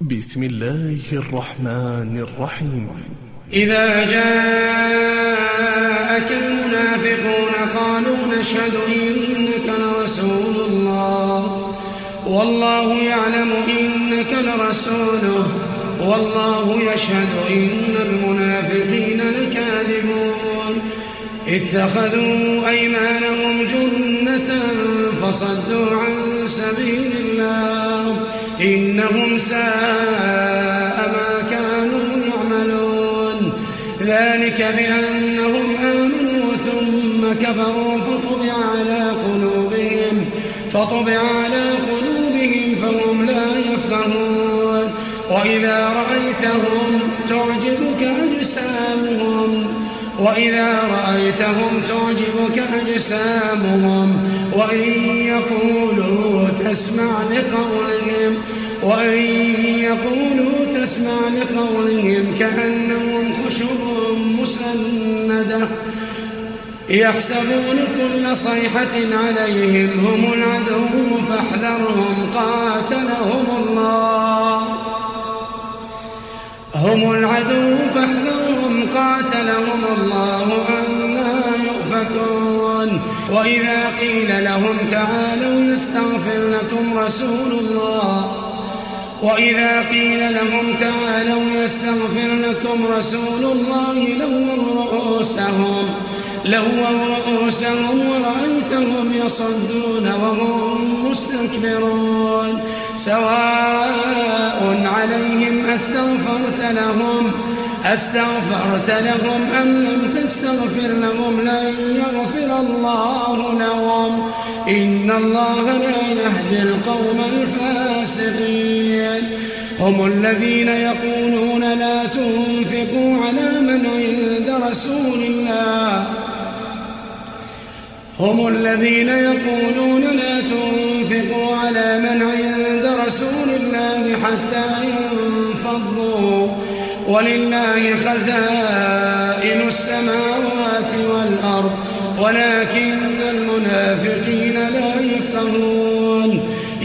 بسم الله الرحمن الرحيم. إذا جاءك المنافقون قالوا نشهد إنك لرسول الله. والله يعلم إنك لرسوله. والله يشهد إن المنافقين لكاذبون. اتخذوا أيمانهم جنة فصدوا عن سبيل الله. إنهم ساء ما كانوا يعملون. ذلك بأنهم آمنوا ثم كفروا فطبع على قلوبهم فطبع على قلوبهم فهم لا يفقهون. وإذا رأيتهم تعجبك أجسامهم وإذا رأيتهم تعجبك أجسامهم وإن يقولوا تسمع لقولهم وإن يقولوا تسمع لقولهم كأنهم خشب مسندة. يحسبون كل صيحة عليهم هم العدو فاحذرهم قاتلهم الله. هم العدو فاحذرهم قاتلهم الله أنا يؤفكون. وإذا قيل لهم تعالوا يستغفر لكم رسول الله وإذا قيل لهم تعالوا يستغفر لكم رسول الله لووا رؤوسهم لووا رؤوسهم ورأيتهم يصدون وهم مستكبرون. سواء عليهم أستغفرت لهم أستغفرت لهم أم لم تستغفر لهم لن يغفر الله لهم. إن الله لا يهدي القوم الفاسقين. هم الذين يقولون لا تنفقوا على من عند رسول الله. هم الذين يقولون لا تنفقوا على من عند رسول الله حتى ينفضوا. ولله خزائن السماوات والأرض ولكن المنافقين لا يفقهون.